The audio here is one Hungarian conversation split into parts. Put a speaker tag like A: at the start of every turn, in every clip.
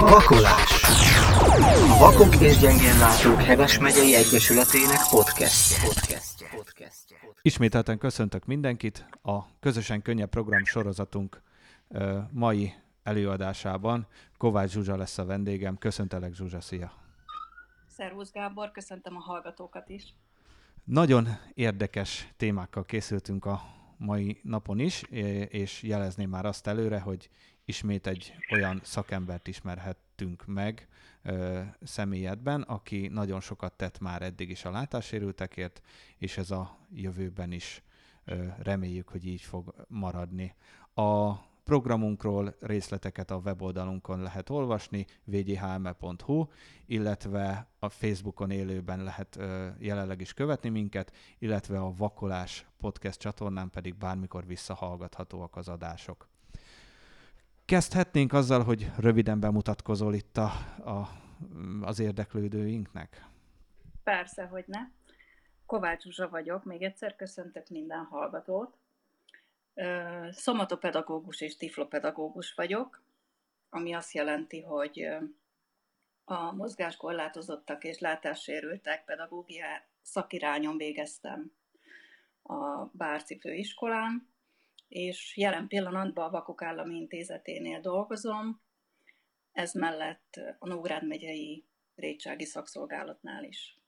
A: Vakolás A Vakok és Gyengénlátók Heves megyei Egyesületének podcastje. podcastje. podcastje.
B: Ismételten köszöntök mindenkit a Közösen Könnyebb program sorozatunk mai előadásában. Kovács Zsuzsa lesz a vendégem. Köszöntelek Zsuzsa, szia!
C: Szervusz Gábor, köszöntöm a hallgatókat is.
B: Nagyon érdekes témákkal készültünk a mai napon is, és jelezném már azt előre, hogy ismét egy olyan szakembert ismerhettünk meg ö, személyedben, aki nagyon sokat tett már eddig is a látássérültekért, és ez a jövőben is ö, reméljük, hogy így fog maradni. A programunkról részleteket a weboldalunkon lehet olvasni, vghme.hu, illetve a Facebookon élőben lehet ö, jelenleg is követni minket, illetve a Vakolás podcast csatornán pedig bármikor visszahallgathatóak az adások. Kezdhetnénk azzal, hogy röviden bemutatkozol itt a, a, az érdeklődőinknek?
C: Persze, hogy ne. Kovács Zsuzsa vagyok, még egyszer köszöntök minden hallgatót. Szomatopedagógus és tiflopedagógus vagyok, ami azt jelenti, hogy a mozgáskorlátozottak és látássérültek pedagógia szakirányon végeztem a Bárci főiskolán, és jelen pillanatban a Vakok Állami Intézeténél dolgozom, ez mellett a Nógrád megyei Rétsági Szakszolgálatnál is.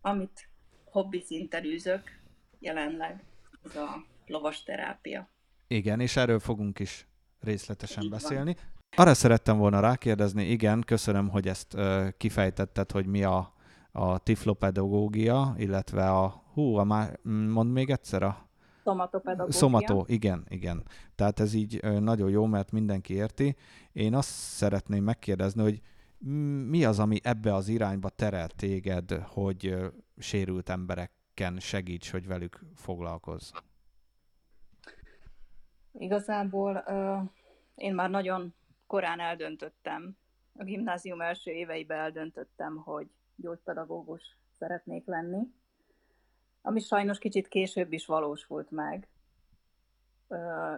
C: Amit hobbi szinten űzök jelenleg, ez a lovas terápia.
B: Igen, és erről fogunk is részletesen Így beszélni. Van. Arra szerettem volna rákérdezni, igen, köszönöm, hogy ezt uh, kifejtetted, hogy mi a, a tiflopedagógia, illetve a, hú, a má, mond még egyszer a
C: Szomatopedagógia.
B: Szomató, igen, igen. Tehát ez így nagyon jó, mert mindenki érti. Én azt szeretném megkérdezni, hogy mi az, ami ebbe az irányba terel téged, hogy sérült embereken segíts, hogy velük foglalkozz?
C: Igazából uh, én már nagyon korán eldöntöttem, a gimnázium első éveiben eldöntöttem, hogy gyógypedagógus szeretnék lenni ami sajnos kicsit később is valósult meg,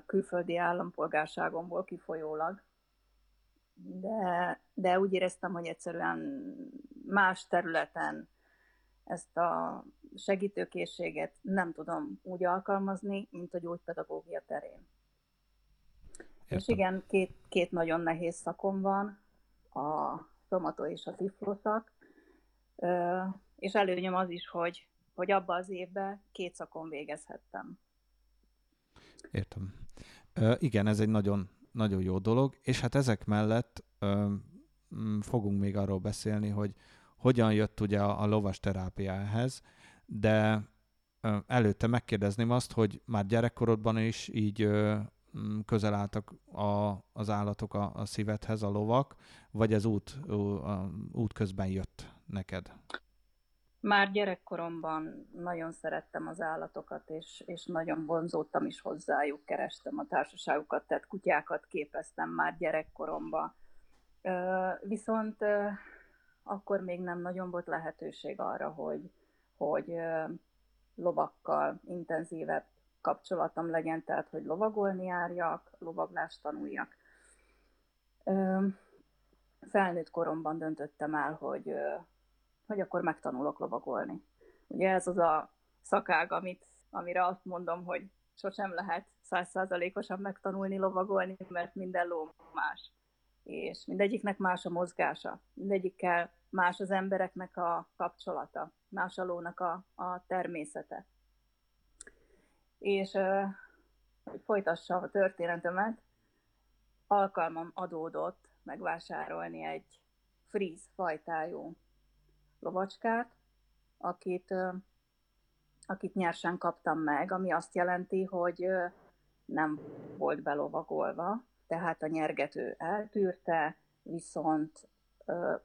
C: külföldi állampolgárságomból kifolyólag. De, de úgy éreztem, hogy egyszerűen más területen ezt a segítőkészséget nem tudom úgy alkalmazni, mint a gyógypedagógia terén. Értem. És igen, két, két nagyon nehéz szakom van, a szomató és a tifloszak, és előnyöm az is, hogy hogy abba az évben két szakon végezhettem.
B: Értem. Uh, igen, ez egy nagyon, nagyon jó dolog, és hát ezek mellett uh, fogunk még arról beszélni, hogy hogyan jött ugye a, a lovas terápiáhez, de uh, előtte megkérdezném azt, hogy már gyerekkorodban is így uh, közel álltak a, az állatok a, a szívedhez, a lovak, vagy ez út, út közben jött neked?
C: Már gyerekkoromban nagyon szerettem az állatokat, és, és nagyon vonzódtam is hozzájuk, kerestem a társaságukat, tehát kutyákat képeztem már gyerekkoromban. Viszont akkor még nem nagyon volt lehetőség arra, hogy, hogy lovakkal intenzívebb kapcsolatom legyen, tehát hogy lovagolni járjak, lovaglást tanuljak. Felnőtt koromban döntöttem el, hogy hogy akkor megtanulok lovagolni. Ugye ez az a szakág, amit, amire azt mondom, hogy sosem lehet százszázalékosan megtanulni lovagolni, mert minden ló más. És mindegyiknek más a mozgása, mindegyikkel más az embereknek a kapcsolata, más a lónak a, a természete. És hogy folytassam a történetemet, alkalmam adódott megvásárolni egy fríz fajtájú lovacskát, akit, akit nyersen kaptam meg, ami azt jelenti, hogy nem volt belovagolva, tehát a nyergető eltűrte, viszont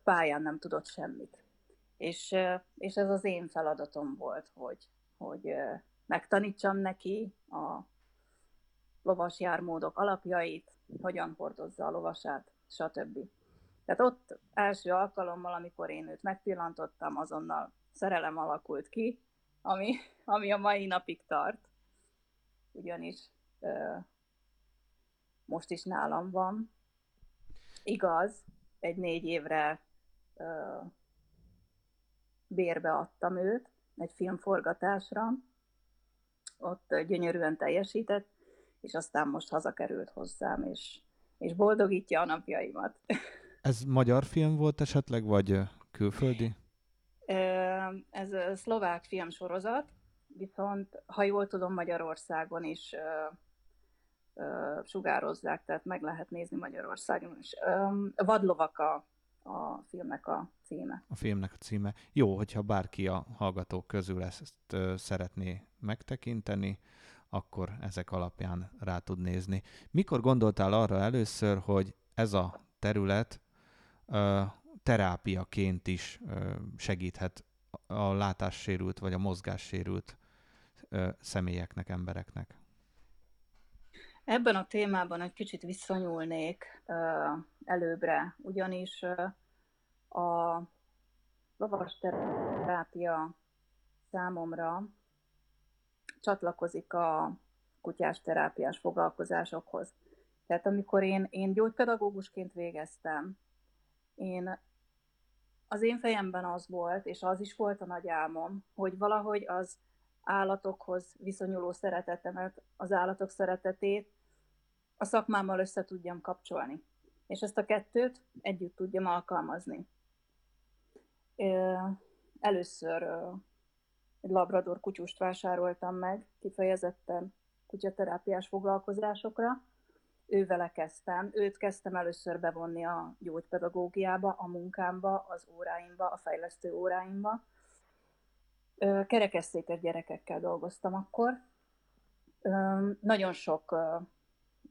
C: pályán nem tudott semmit. És, és ez az én feladatom volt, hogy, hogy megtanítsam neki a lovas jármódok alapjait, hogyan hordozza a lovasát, stb. Tehát ott első alkalommal, amikor én őt megpillantottam, azonnal szerelem alakult ki, ami, ami a mai napig tart. Ugyanis ö, most is nálam van. Igaz, egy négy évre ö, bérbe adtam őt egy filmforgatásra, ott gyönyörűen teljesített, és aztán most hazakerült hozzám, és, és boldogítja a napjaimat.
B: Ez magyar film volt esetleg, vagy külföldi?
C: Ez szlovák filmsorozat, viszont ha jól tudom, Magyarországon is sugározzák, tehát meg lehet nézni Magyarországon is. Vadlovak a, a filmnek a címe.
B: A filmnek a címe. Jó, hogyha bárki a hallgatók közül ezt szeretné megtekinteni, akkor ezek alapján rá tud nézni. Mikor gondoltál arra először, hogy ez a terület terápiaként is segíthet a látássérült vagy a mozgássérült személyeknek, embereknek?
C: Ebben a témában egy kicsit visszanyúlnék előbbre, ugyanis a lovas terápia számomra csatlakozik a kutyás terápiás foglalkozásokhoz. Tehát amikor én, én gyógypedagógusként végeztem, én az én fejemben az volt, és az is volt a nagy álmom, hogy valahogy az állatokhoz viszonyuló szeretetemet, az állatok szeretetét a szakmámmal össze tudjam kapcsolni. És ezt a kettőt együtt tudjam alkalmazni. Először egy labrador kutyust vásároltam meg, kifejezetten kutyaterápiás foglalkozásokra. Ővele kezdtem, őt kezdtem először bevonni a gyógypedagógiába, a munkámba, az óráimba, a fejlesztő óráimba. Kerekesszékes gyerekekkel dolgoztam akkor. Nagyon sok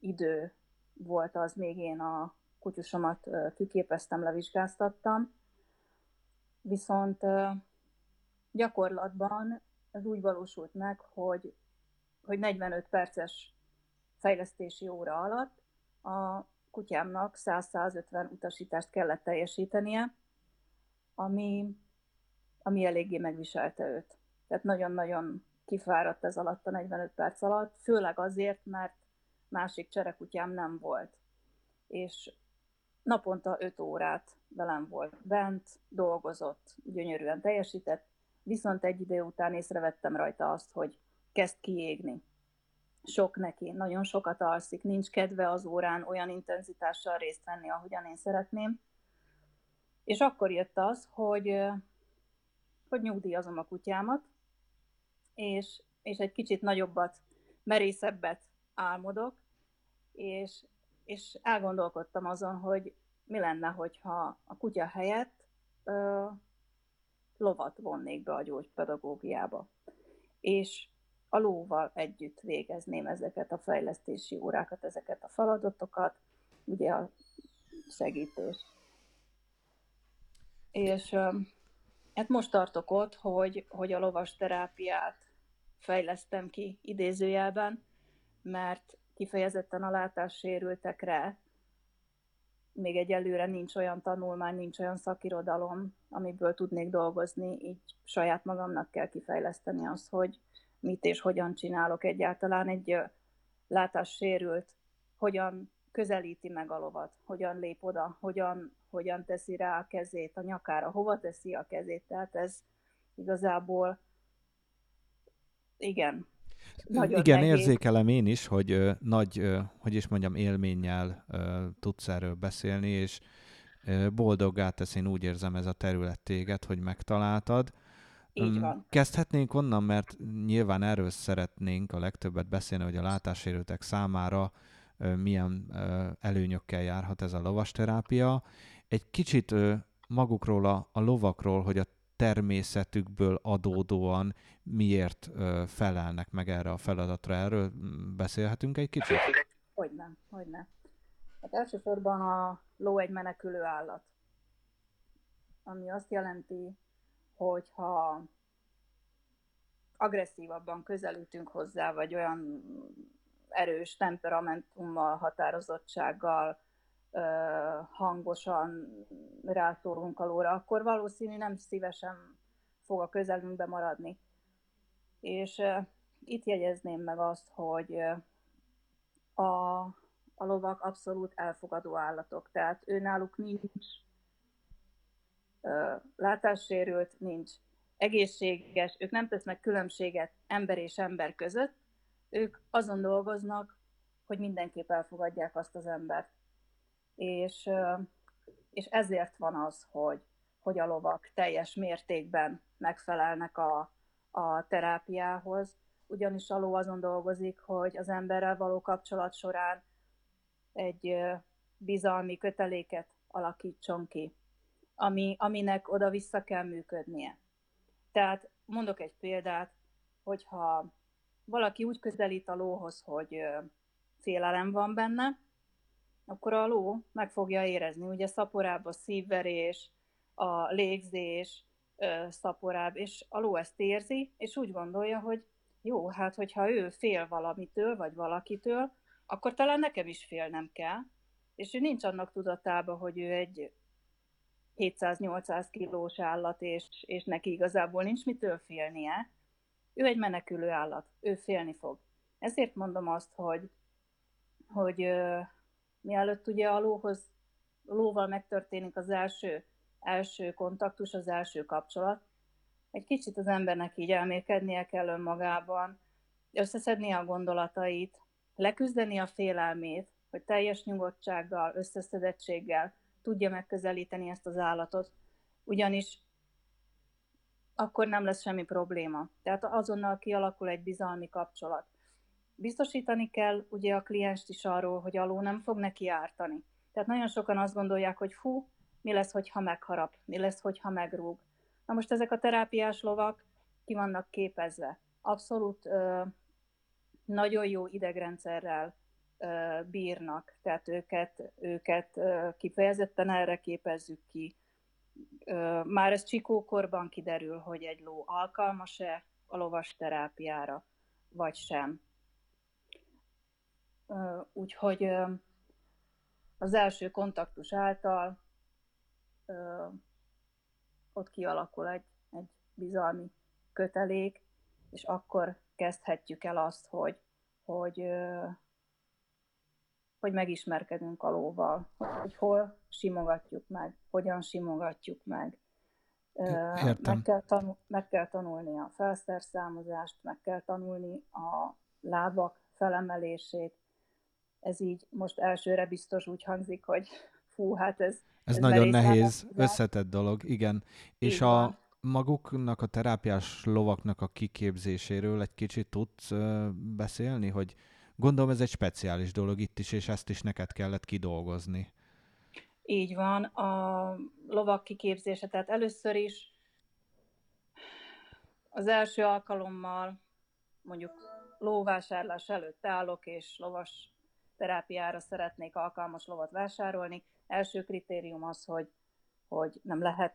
C: idő volt az, még én a kutyusomat kiképeztem, levizsgáztattam. Viszont gyakorlatban ez úgy valósult meg, hogy, hogy 45 perces fejlesztési óra alatt a kutyámnak 100-150 utasítást kellett teljesítenie, ami, ami eléggé megviselte őt. Tehát nagyon-nagyon kifáradt ez alatt a 45 perc alatt, főleg azért, mert másik cserekutyám nem volt. És naponta 5 órát velem volt bent, dolgozott, gyönyörűen teljesített, viszont egy idő után észrevettem rajta azt, hogy kezd kiégni. Sok neki, nagyon sokat alszik, nincs kedve az órán olyan intenzitással részt venni, ahogyan én szeretném. És akkor jött az, hogy, hogy nyugdíjazom a kutyámat, és, és egy kicsit nagyobbat, merészebbet álmodok, és, és elgondolkodtam azon, hogy mi lenne, hogyha a kutya helyett ö, lovat vonnék be a gyógypedagógiába. És a lóval együtt végezném ezeket a fejlesztési órákat, ezeket a feladatokat, ugye a segítés. És hát most tartok ott, hogy, hogy a lovas terápiát fejlesztem ki idézőjelben, mert kifejezetten a látássérültekre még egyelőre nincs olyan tanulmány, nincs olyan szakirodalom, amiből tudnék dolgozni, így saját magamnak kell kifejleszteni azt, hogy mit és hogyan csinálok egyáltalán egy látássérült, hogyan közelíti meg a lovat, hogyan lép oda, hogyan, hogyan teszi rá a kezét a nyakára, hova teszi a kezét, tehát ez igazából igen,
B: nagyon Igen, nehéz. érzékelem én is, hogy ö, nagy, ö, hogy is mondjam, élménnyel ö, tudsz erről beszélni, és ö, boldoggá tesz, én úgy érzem ez a terület téged, hogy megtaláltad.
C: Így van.
B: Kezdhetnénk onnan, mert nyilván erről szeretnénk a legtöbbet beszélni, hogy a látássérültek számára milyen előnyökkel járhat ez a lovasterápia. Egy kicsit magukról, a, a lovakról, hogy a természetükből adódóan miért felelnek meg erre a feladatra. Erről beszélhetünk egy kicsit?
C: Hogyne, hogyne. Hát elsősorban a ló egy menekülő állat. Ami azt jelenti, hogy ha agresszívabban közelítünk hozzá, vagy olyan erős temperamentummal, határozottsággal, hangosan rászórunk alóra, akkor valószínű nem szívesen fog a közelünkbe maradni. És itt jegyezném meg azt, hogy a, a lovak abszolút elfogadó állatok, tehát ő náluk nincs látássérült, nincs egészséges, ők nem tesznek különbséget ember és ember között, ők azon dolgoznak, hogy mindenképp elfogadják azt az embert. És, és ezért van az, hogy, hogy a lovak teljes mértékben megfelelnek a, a terápiához, ugyanis a ló azon dolgozik, hogy az emberrel való kapcsolat során egy bizalmi köteléket alakítson ki, ami, aminek oda-vissza kell működnie. Tehát mondok egy példát, hogyha valaki úgy közelít a lóhoz, hogy félelem van benne, akkor a ló meg fogja érezni, ugye szaporább a szívverés, a légzés, szaporább, és a ló ezt érzi, és úgy gondolja, hogy jó, hát hogyha ő fél valamitől, vagy valakitől, akkor talán nekem is félnem kell, és ő nincs annak tudatában, hogy ő egy 700-800 kilós állat, és, és neki igazából nincs mitől félnie. Ő egy menekülő állat, ő félni fog. Ezért mondom azt, hogy, hogy uh, mielőtt ugye a lóhoz, lóval megtörténik az első, első kontaktus, az első kapcsolat, egy kicsit az embernek így elmélkednie kell önmagában, összeszedni a gondolatait, leküzdeni a félelmét, hogy teljes nyugodtsággal, összeszedettséggel tudja megközelíteni ezt az állatot, ugyanis akkor nem lesz semmi probléma. Tehát azonnal kialakul egy bizalmi kapcsolat. Biztosítani kell ugye a klienst is arról, hogy aló nem fog neki ártani. Tehát nagyon sokan azt gondolják, hogy fú, mi lesz, hogyha megharap, mi lesz, hogyha megrúg. Na most ezek a terápiás lovak ki vannak képezve. Abszolút ö, nagyon jó idegrendszerrel bírnak, tehát őket, őket kifejezetten erre képezzük ki. Már ez csikókorban kiderül, hogy egy ló alkalmas-e a lovas terápiára, vagy sem. Úgyhogy az első kontaktus által ott kialakul egy, egy bizalmi kötelék, és akkor kezdhetjük el azt, hogy, hogy, hogy megismerkedünk a lóval, hogy hol simogatjuk meg, hogyan simogatjuk meg.
B: Értem.
C: Meg kell, tanul, meg kell tanulni a felszerszámozást, meg kell tanulni a lábak felemelését. Ez így most elsőre biztos úgy hangzik, hogy fú, hát ez...
B: Ez, ez nagyon nehéz, összetett dolog, igen. És
C: Így
B: a maguknak, a terápiás lovaknak a kiképzéséről egy kicsit tudsz beszélni, hogy gondolom ez egy speciális dolog itt is, és ezt is neked kellett kidolgozni.
C: Így van, a lovak kiképzése, tehát először is az első alkalommal mondjuk lóvásárlás előtt állok, és lovas terápiára szeretnék alkalmas lovat vásárolni. Első kritérium az, hogy, hogy nem lehet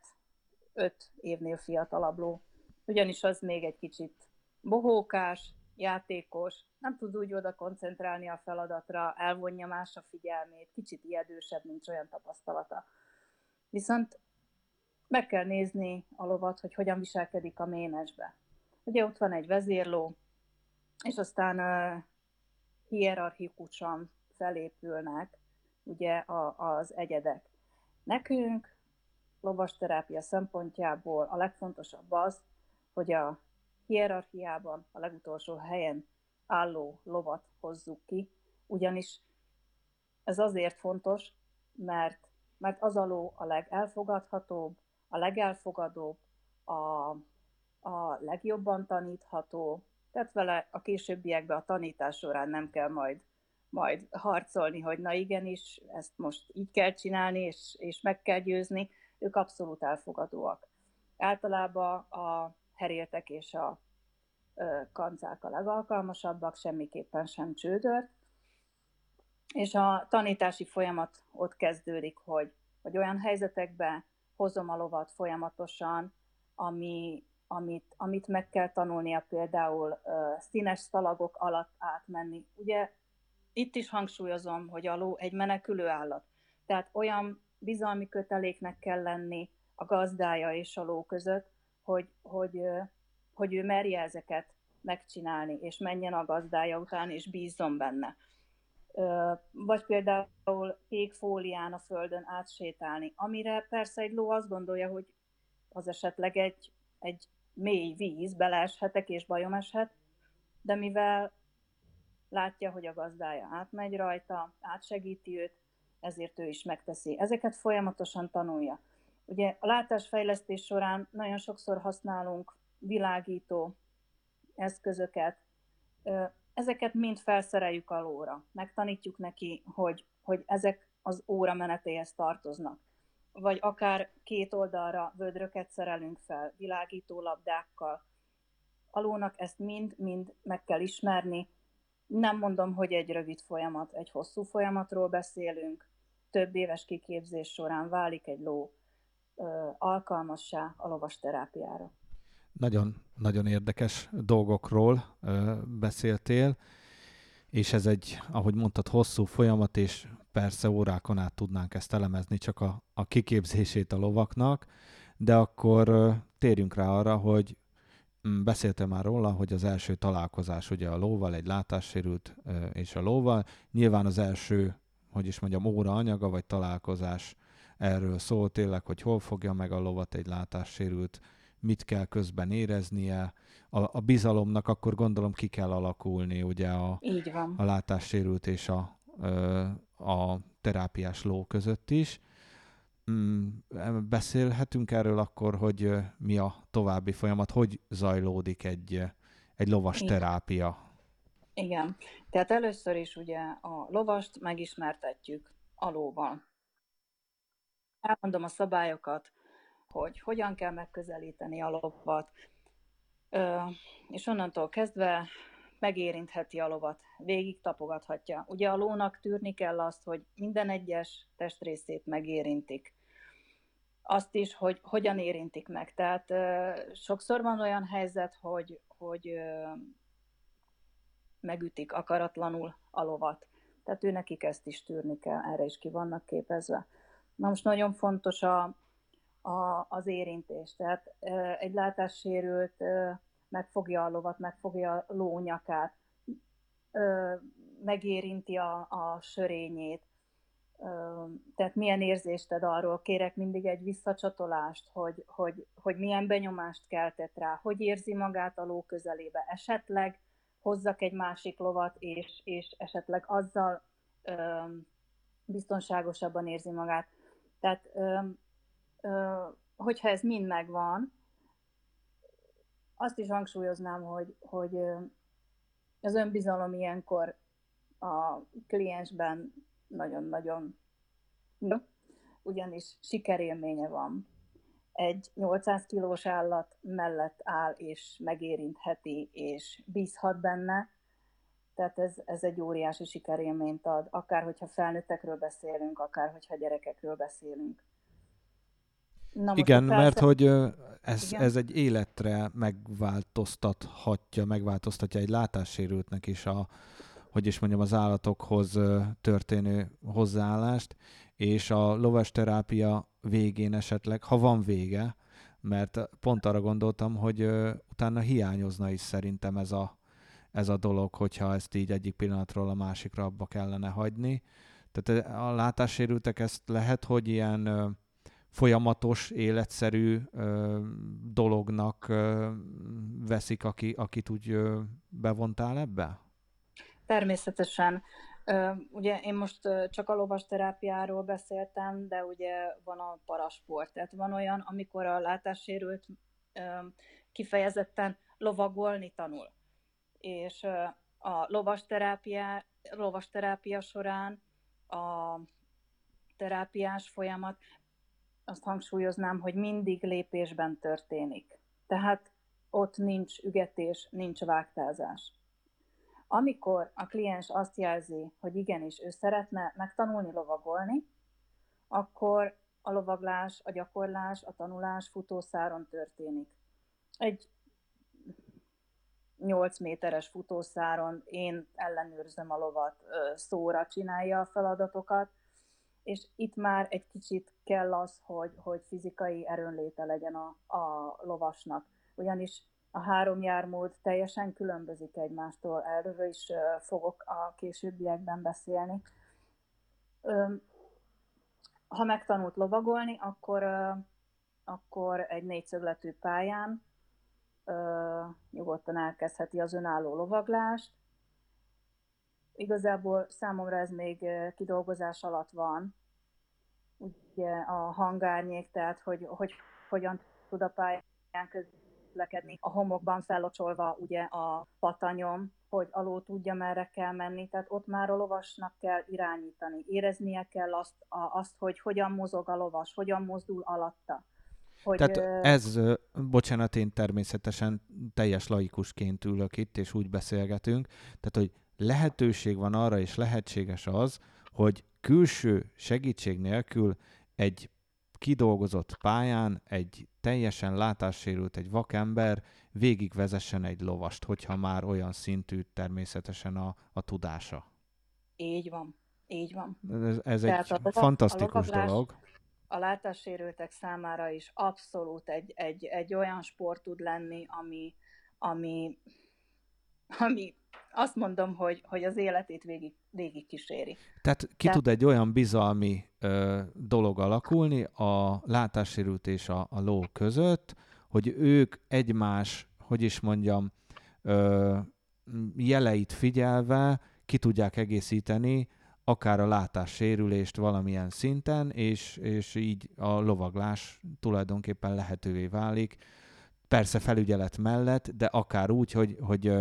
C: öt évnél fiatalabb ló, ugyanis az még egy kicsit bohókás, játékos, nem tud úgy oda koncentrálni a feladatra, elvonja más a figyelmét, kicsit ijedősebb, nincs olyan tapasztalata. Viszont meg kell nézni a lovat, hogy hogyan viselkedik a ménesbe. Ugye ott van egy vezérló, és aztán uh, hierarchikusan felépülnek ugye a, az egyedek. Nekünk lovasterápia szempontjából a legfontosabb az, hogy a hierarchiában a legutolsó helyen álló lovat hozzuk ki, ugyanis ez azért fontos, mert, mert az a ló a legelfogadhatóbb, a legelfogadóbb, a, a legjobban tanítható, tehát vele a későbbiekben a tanítás során nem kell majd, majd harcolni, hogy na igenis, ezt most így kell csinálni, és, és meg kell győzni, ők abszolút elfogadóak. Általában a heréltek és a ö, kancák a legalkalmasabbak, semmiképpen sem csődört, és a tanítási folyamat ott kezdődik, hogy, hogy olyan helyzetekbe hozom a lovat folyamatosan, ami, amit, amit meg kell tanulnia például uh, színes szalagok alatt átmenni. Ugye itt is hangsúlyozom, hogy a ló egy menekülő állat. Tehát olyan bizalmi köteléknek kell lenni a gazdája és a ló között, hogy, hogy, hogy ő merje ezeket megcsinálni, és menjen a gazdája után, és bízzon benne. vagy például kék fólián a földön átsétálni, amire persze egy ló azt gondolja, hogy az esetleg egy, egy mély víz, beleeshetek és bajom eshet, de mivel látja, hogy a gazdája átmegy rajta, átsegíti őt, ezért ő is megteszi. Ezeket folyamatosan tanulja. Ugye a látásfejlesztés során nagyon sokszor használunk világító eszközöket, ezeket mind felszereljük a lóra. Megtanítjuk neki, hogy, hogy ezek az óra menetéhez tartoznak. Vagy akár két oldalra vödröket szerelünk fel, világító labdákkal. A lónak ezt mind-mind meg kell ismerni. Nem mondom, hogy egy rövid folyamat, egy hosszú folyamatról beszélünk. Több éves kiképzés során válik egy ló alkalmassá a lovas terápiára.
B: Nagyon, nagyon érdekes dolgokról beszéltél, és ez egy, ahogy mondtad, hosszú folyamat, és persze órákon át tudnánk ezt elemezni, csak a, a kiképzését a lovaknak, de akkor térjünk rá arra, hogy mm, beszéltem már róla, hogy az első találkozás ugye a lóval, egy látássérült és a lóval, nyilván az első, hogy is mondjam, óra anyaga, vagy találkozás erről szól tényleg, hogy hol fogja meg a lovat egy látássérült mit kell közben éreznie. A, a bizalomnak akkor gondolom ki kell alakulni, ugye a, a látássérült és a, a terápiás ló között is. Mm, beszélhetünk erről akkor, hogy mi a további folyamat, hogy zajlódik egy, egy lovas Igen. terápia?
C: Igen, tehát először is ugye a lovast megismertetjük a lóval. Elmondom a szabályokat, hogy hogyan kell megközelíteni a lovat, és onnantól kezdve megérintheti a lovat, végig tapogathatja. Ugye a lónak tűrni kell azt, hogy minden egyes testrészét megérintik. Azt is, hogy hogyan érintik meg. Tehát sokszor van olyan helyzet, hogy, hogy megütik akaratlanul a lovat. Tehát ő nekik ezt is tűrni kell, erre is ki vannak képezve. Na most nagyon fontos a, a, az érintés. Tehát egy látássérült megfogja a lovat, megfogja a lónyakát, megérinti a, a sörényét. Tehát milyen érzést ad arról? Kérek mindig egy visszacsatolást, hogy, hogy, hogy milyen benyomást keltett rá, hogy érzi magát a ló közelébe. Esetleg hozzak egy másik lovat, és, és esetleg azzal biztonságosabban érzi magát. Tehát ö, hogyha ez mind megvan, azt is hangsúlyoznám, hogy, hogy az önbizalom ilyenkor a kliensben nagyon-nagyon ugyanis sikerélménye van. Egy 800 kilós állat mellett áll és megérintheti és bízhat benne, tehát ez, ez egy óriási sikerélményt ad, akár hogyha felnőttekről beszélünk, akár hogyha gyerekekről beszélünk.
B: Na Igen, persze... mert hogy ez, Igen. ez egy életre megváltoztathatja, megváltoztatja egy látássérültnek is a, hogy is mondjam, az állatokhoz történő hozzáállást, és a lovas terápia végén esetleg, ha van vége, mert pont arra gondoltam, hogy utána hiányozna is szerintem ez a, ez a dolog, hogyha ezt így egyik pillanatról a másikra abba kellene hagyni. Tehát a látássérültek ezt lehet, hogy ilyen folyamatos, életszerű dolognak veszik, aki, akit úgy ö, bevontál ebbe?
C: Természetesen. Ugye én most csak a lovas terápiáról beszéltem, de ugye van a parasport. Tehát van olyan, amikor a látássérült kifejezetten lovagolni tanul. És a lovas terápia, lovas terápia során a terápiás folyamat azt hangsúlyoznám, hogy mindig lépésben történik. Tehát ott nincs ügetés, nincs vágtázás. Amikor a kliens azt jelzi, hogy igenis ő szeretne megtanulni lovagolni, akkor a lovaglás, a gyakorlás, a tanulás futószáron történik. Egy 8 méteres futószáron én ellenőrzöm a lovat, szóra csinálja a feladatokat, és itt már egy kicsit kell az, hogy, hogy fizikai erőnléte legyen a, a lovasnak. Ugyanis a három jármód teljesen különbözik egymástól. Erről is fogok a későbbiekben beszélni. Ha megtanult lovagolni, akkor, akkor egy négyszögletű pályán nyugodtan elkezdheti az önálló lovaglást. Igazából számomra ez még kidolgozás alatt van, ugye a hangárnyék, tehát hogy, hogy hogyan tud a pályán közlekedni, a homokban fellocsolva ugye a patanyom, hogy alul tudja, merre kell menni, tehát ott már a lovasnak kell irányítani, éreznie kell azt, a, azt hogy hogyan mozog a lovas, hogyan mozdul alatta.
B: Hogy, Tehát ez, bocsánat, én természetesen teljes laikusként ülök itt, és úgy beszélgetünk, tehát, hogy lehetőség van arra, és lehetséges az, hogy külső segítség nélkül egy kidolgozott pályán egy teljesen látássérült, egy vakember végigvezessen egy lovast, hogyha már olyan szintű természetesen a, a tudása.
C: Így van, így van.
B: Ez, ez egy a fantasztikus a dolog.
C: A látássérültek számára is abszolút egy, egy, egy olyan sport tud lenni, ami, ami, ami azt mondom, hogy, hogy az életét végig, végig kíséri.
B: Tehát ki Tehát... tud egy olyan bizalmi ö, dolog alakulni a látássérült és a, a ló között, hogy ők egymás, hogy is mondjam, ö, jeleit figyelve ki tudják egészíteni akár a látássérülést valamilyen szinten, és, és így a lovaglás tulajdonképpen lehetővé válik. Persze felügyelet mellett, de akár úgy, hogy, hogy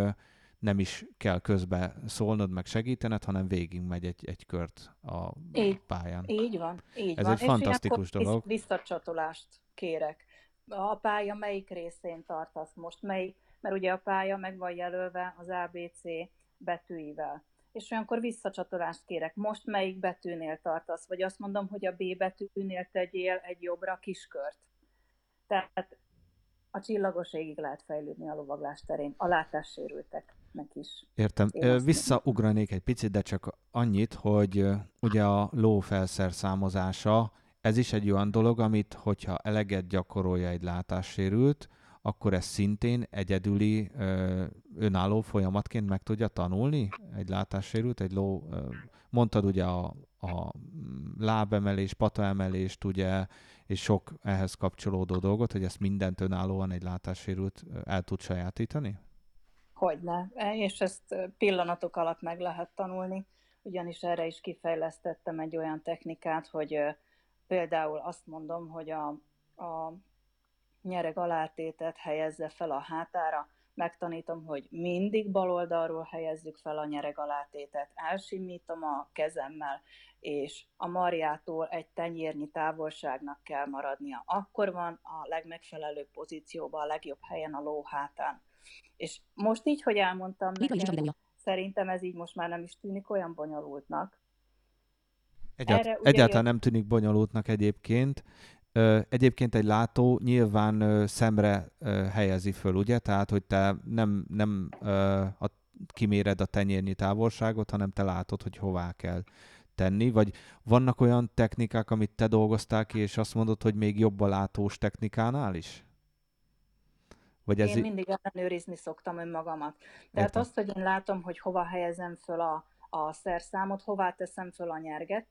B: nem is kell közbe szólnod, meg segítened, hanem végig megy egy, egy kört a így, pályán.
C: Így van, így
B: Ez
C: van.
B: egy És fantasztikus dolog.
C: Visszacsatolást kérek. A pálya melyik részén tartasz most? Melyik, mert ugye a pálya meg van jelölve az ABC betűivel. És olyankor visszacsatolást kérek. Most melyik betűnél tartasz? Vagy azt mondom, hogy a B betűnél tegyél egy jobbra kiskört. Tehát a csillagos égig lehet fejlődni a lovaglás terén, a látássérülteknek is.
B: Értem. Visszaugranék egy picit, de csak annyit, hogy ugye a ló felszerszámozása, ez is egy olyan dolog, amit, hogyha eleget gyakorolja egy látássérült, akkor ez szintén egyedüli, önálló folyamatként meg tudja tanulni? Egy látássérült, egy ló, mondtad ugye a, a lábemelés, pataemelést, ugye, és sok ehhez kapcsolódó dolgot, hogy ezt mindent önállóan egy látássérült el tud sajátítani?
C: Hogyne, és ezt pillanatok alatt meg lehet tanulni, ugyanis erre is kifejlesztettem egy olyan technikát, hogy például azt mondom, hogy a, a nyereg alátétet helyezze fel a hátára, megtanítom, hogy mindig bal oldalról helyezzük fel a nyereg alátétet, elsimítom a kezemmel, és a marjától egy tenyérnyi távolságnak kell maradnia. Akkor van a legmegfelelőbb pozícióban, a legjobb helyen a ló hátán. És most így, hogy elmondtam neked, szerintem ez így most már nem is tűnik olyan bonyolultnak.
B: Egyált, Erre, egyáltalán nem tűnik bonyolultnak egyébként. Egyébként egy látó nyilván szemre helyezi föl, ugye? Tehát, hogy te nem, nem a, kiméred a tenyérnyi távolságot, hanem te látod, hogy hová kell tenni, vagy vannak olyan technikák, amit te dolgoztál ki, és azt mondod, hogy még jobb a látós technikánál is?
C: Vagy ez én mindig ellenőrizni szoktam önmagamat. Tehát Értem. azt, hogy én látom, hogy hova helyezem föl a, a szerszámot, hová teszem föl a nyerget,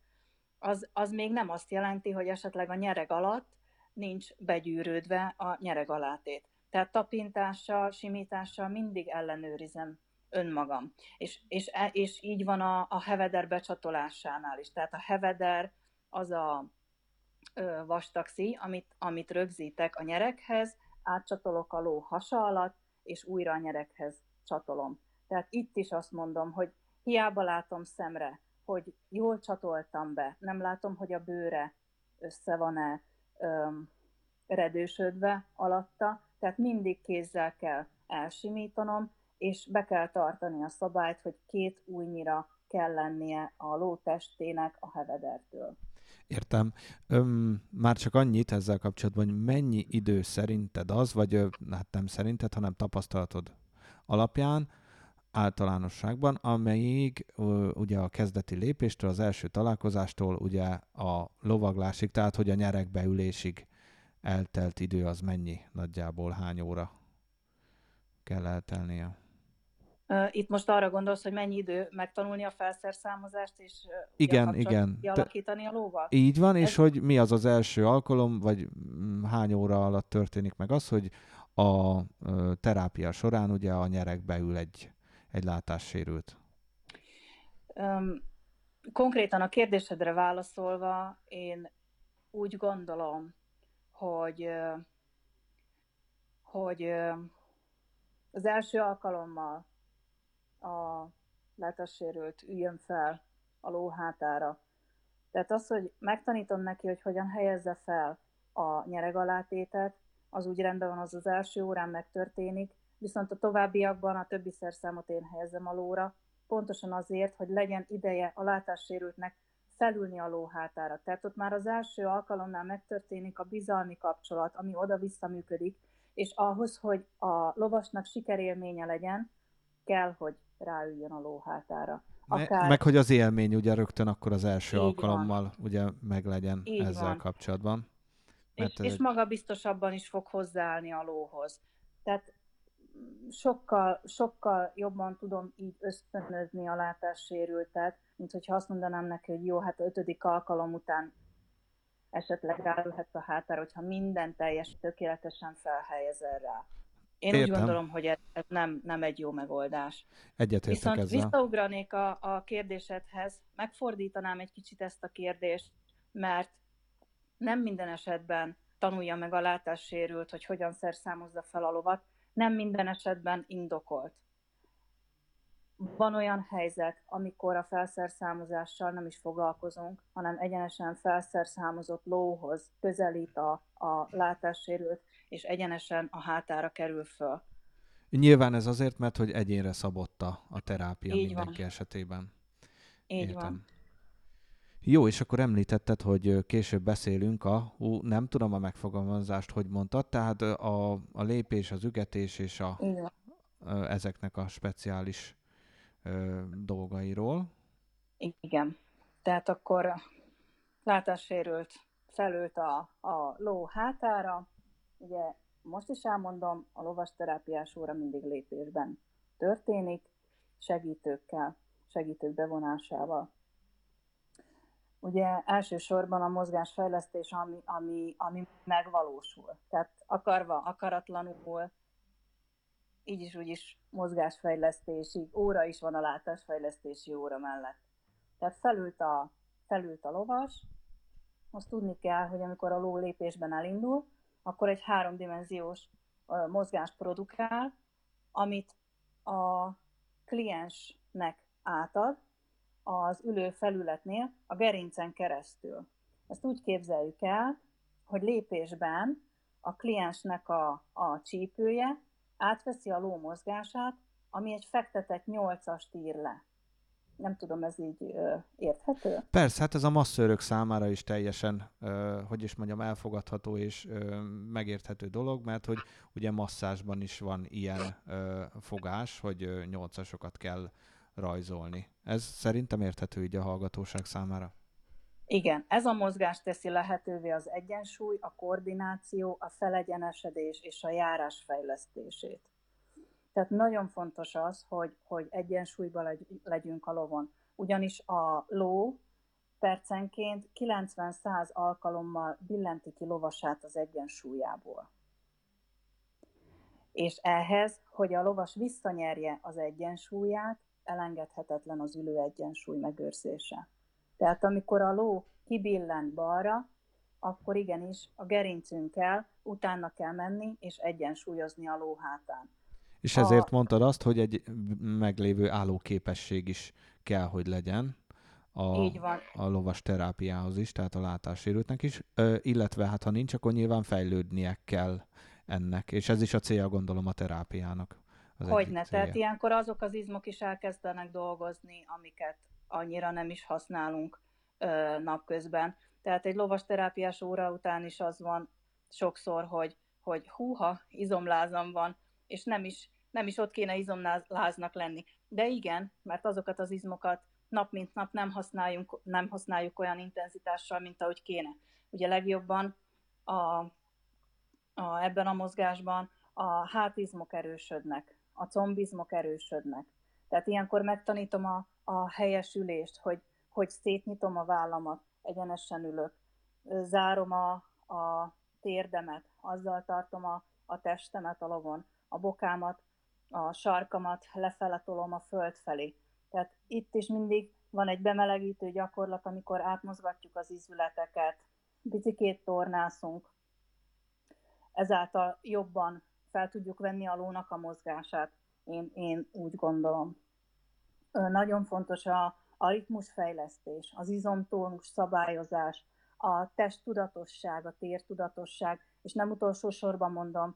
C: az, az még nem azt jelenti, hogy esetleg a nyereg alatt nincs begyűrődve a nyereg alátét. Tehát tapintással, simítással mindig ellenőrizem önmagam. És, és, e, és így van a, a heveder becsatolásánál is. Tehát a heveder az a ö, amit, amit rögzítek a nyerekhez, átcsatolok a ló hasa alatt, és újra a nyerekhez csatolom. Tehát itt is azt mondom, hogy hiába látom szemre, hogy jól csatoltam be, nem látom, hogy a bőre össze van-e öm, redősödve alatta, tehát mindig kézzel kell elsimítanom, és be kell tartani a szabályt, hogy két újnyira kell lennie a ló testének a hevedertől.
B: Értem. Öm, már csak annyit ezzel kapcsolatban, hogy mennyi idő szerinted az, vagy hát nem szerinted, hanem tapasztalatod alapján, általánosságban, amelyig ugye a kezdeti lépéstől, az első találkozástól ugye a lovaglásig, tehát hogy a nyerekbeülésig eltelt idő az mennyi nagyjából, hány óra? kell eltelnie.
C: Itt most arra gondolsz, hogy mennyi idő megtanulni a felszerszámozást, és
B: igen, igen.
C: kialakítani a lóval?
B: Így van, Ez... és hogy mi az az első alkalom, vagy mm, hány óra alatt történik meg az, hogy a terápia során ugye a nyerek beül egy, egy látássérült.
C: Um, konkrétan a kérdésedre válaszolva, én úgy gondolom, hogy, hogy az első alkalommal a látássérült üljön fel a ló hátára. Tehát az, hogy megtanítom neki, hogy hogyan helyezze fel a nyeregalátétet, az úgy rendben van, az az első órán megtörténik, viszont a továbbiakban a többi szerszámot én helyezem a lóra, pontosan azért, hogy legyen ideje a látássérültnek felülni a ló hátára. Tehát ott már az első alkalomnál megtörténik a bizalmi kapcsolat, ami oda-vissza működik, és ahhoz, hogy a lovasnak sikerélménye legyen, kell, hogy ráüljön a ló hátára.
B: Akár... Meg, hogy az élmény ugye rögtön akkor az első Így alkalommal van. ugye meglegyen Így ezzel van. kapcsolatban.
C: Mert és, és egy... maga biztosabban is fog hozzáállni a lóhoz. Tehát sokkal, sokkal jobban tudom így ösztönözni a látássérültet, mint hogyha azt mondanám neki, hogy jó, hát a ötödik alkalom után esetleg ráülhetsz a hátára, hogyha minden teljes, tökéletesen felhelyezel rá. Én Értem. úgy gondolom, hogy ez, ez nem, nem egy jó megoldás.
B: Egyetértek
C: Viszont
B: ezzel.
C: visszaugranék a, a kérdésedhez, megfordítanám egy kicsit ezt a kérdést, mert nem minden esetben tanulja meg a látássérült, hogy hogyan szerszámozza fel a lovat, nem minden esetben indokolt. Van olyan helyzet, amikor a felszerszámozással nem is foglalkozunk, hanem egyenesen felszerszámozott lóhoz közelít a, a látássérült, és egyenesen a hátára kerül föl.
B: Nyilván ez azért, mert hogy egyénre szabotta a terápia Így mindenki van. esetében.
C: Így Értem. van.
B: Jó, és akkor említetted, hogy később beszélünk a, ú, nem tudom a megfogalmazást, hogy mondtad, tehát a, a lépés, az ügetés és a, ezeknek a speciális ö, dolgairól.
C: Igen. Tehát akkor látássérült felült a, a ló hátára. Ugye most is elmondom, a lovas terápiás óra mindig lépésben történik, segítőkkel, segítők bevonásával. Ugye elsősorban a mozgásfejlesztés, ami, ami, ami megvalósul. Tehát akarva, akaratlanul, így is úgy is mozgásfejlesztési óra is van a látásfejlesztési óra mellett. Tehát felült a, felült a lovas, azt tudni kell, hogy amikor a ló lépésben elindul, akkor egy háromdimenziós mozgást produkál, amit a kliensnek átad az ülő felületnél a gerincen keresztül. Ezt úgy képzeljük el, hogy lépésben a kliensnek a, a csípője átveszi a ló mozgását, ami egy fektetett nyolcast ír le. Nem tudom, ez így ö, érthető?
B: Persze, hát ez a masszőrök számára is teljesen, ö, hogy is mondjam, elfogadható és ö, megérthető dolog, mert hogy ugye masszásban is van ilyen ö, fogás, hogy nyolcasokat kell rajzolni. Ez szerintem érthető így a hallgatóság számára.
C: Igen, ez a mozgás teszi lehetővé az egyensúly, a koordináció, a felegyenesedés és a járás fejlesztését. Tehát nagyon fontos az, hogy, hogy egyensúlyban legyünk a lovon. Ugyanis a ló percenként 90-100 alkalommal billenti ki lovasát az egyensúlyából. És ehhez, hogy a lovas visszanyerje az egyensúlyát, elengedhetetlen az ülő egyensúly megőrzése. Tehát amikor a ló kibillent balra, akkor igenis a gerincünkkel utána kell menni és egyensúlyozni a ló hátán.
B: És ezért a... mondtad azt, hogy egy meglévő állóképesség is kell, hogy legyen a,
C: Így van.
B: a lovas terápiához is, tehát a látássérültnek is, Ö, illetve hát ha nincs, akkor nyilván fejlődnie kell ennek, és ez is a célja gondolom a terápiának.
C: Hogyne, tehát ilyenkor azok az izmok is elkezdenek dolgozni, amiket annyira nem is használunk ö, napközben. Tehát egy lovas terápiás óra után is az van sokszor, hogy, hogy húha, izomlázam van, és nem is, nem is ott kéne izomláznak lenni. De igen, mert azokat az izmokat nap mint nap nem használjuk, nem használjuk olyan intenzitással, mint ahogy kéne. Ugye legjobban a, a, ebben a mozgásban a hátizmok erősödnek, a combizmok erősödnek. Tehát ilyenkor megtanítom a, a helyes ülést, hogy, hogy szétnyitom a vállamat, egyenesen ülök, zárom a, a térdemet, azzal tartom a, a testemet a lovon, a bokámat, a sarkamat lefele tolom a föld felé. Tehát itt is mindig van egy bemelegítő gyakorlat, amikor átmozgatjuk az izületeket, picikét tornászunk, ezáltal jobban fel tudjuk venni a lónak a mozgását, én, én úgy gondolom. Nagyon fontos a, a ritmusfejlesztés, az izomtónus szabályozás, a testtudatosság, a tértudatosság, és nem utolsó sorban mondom,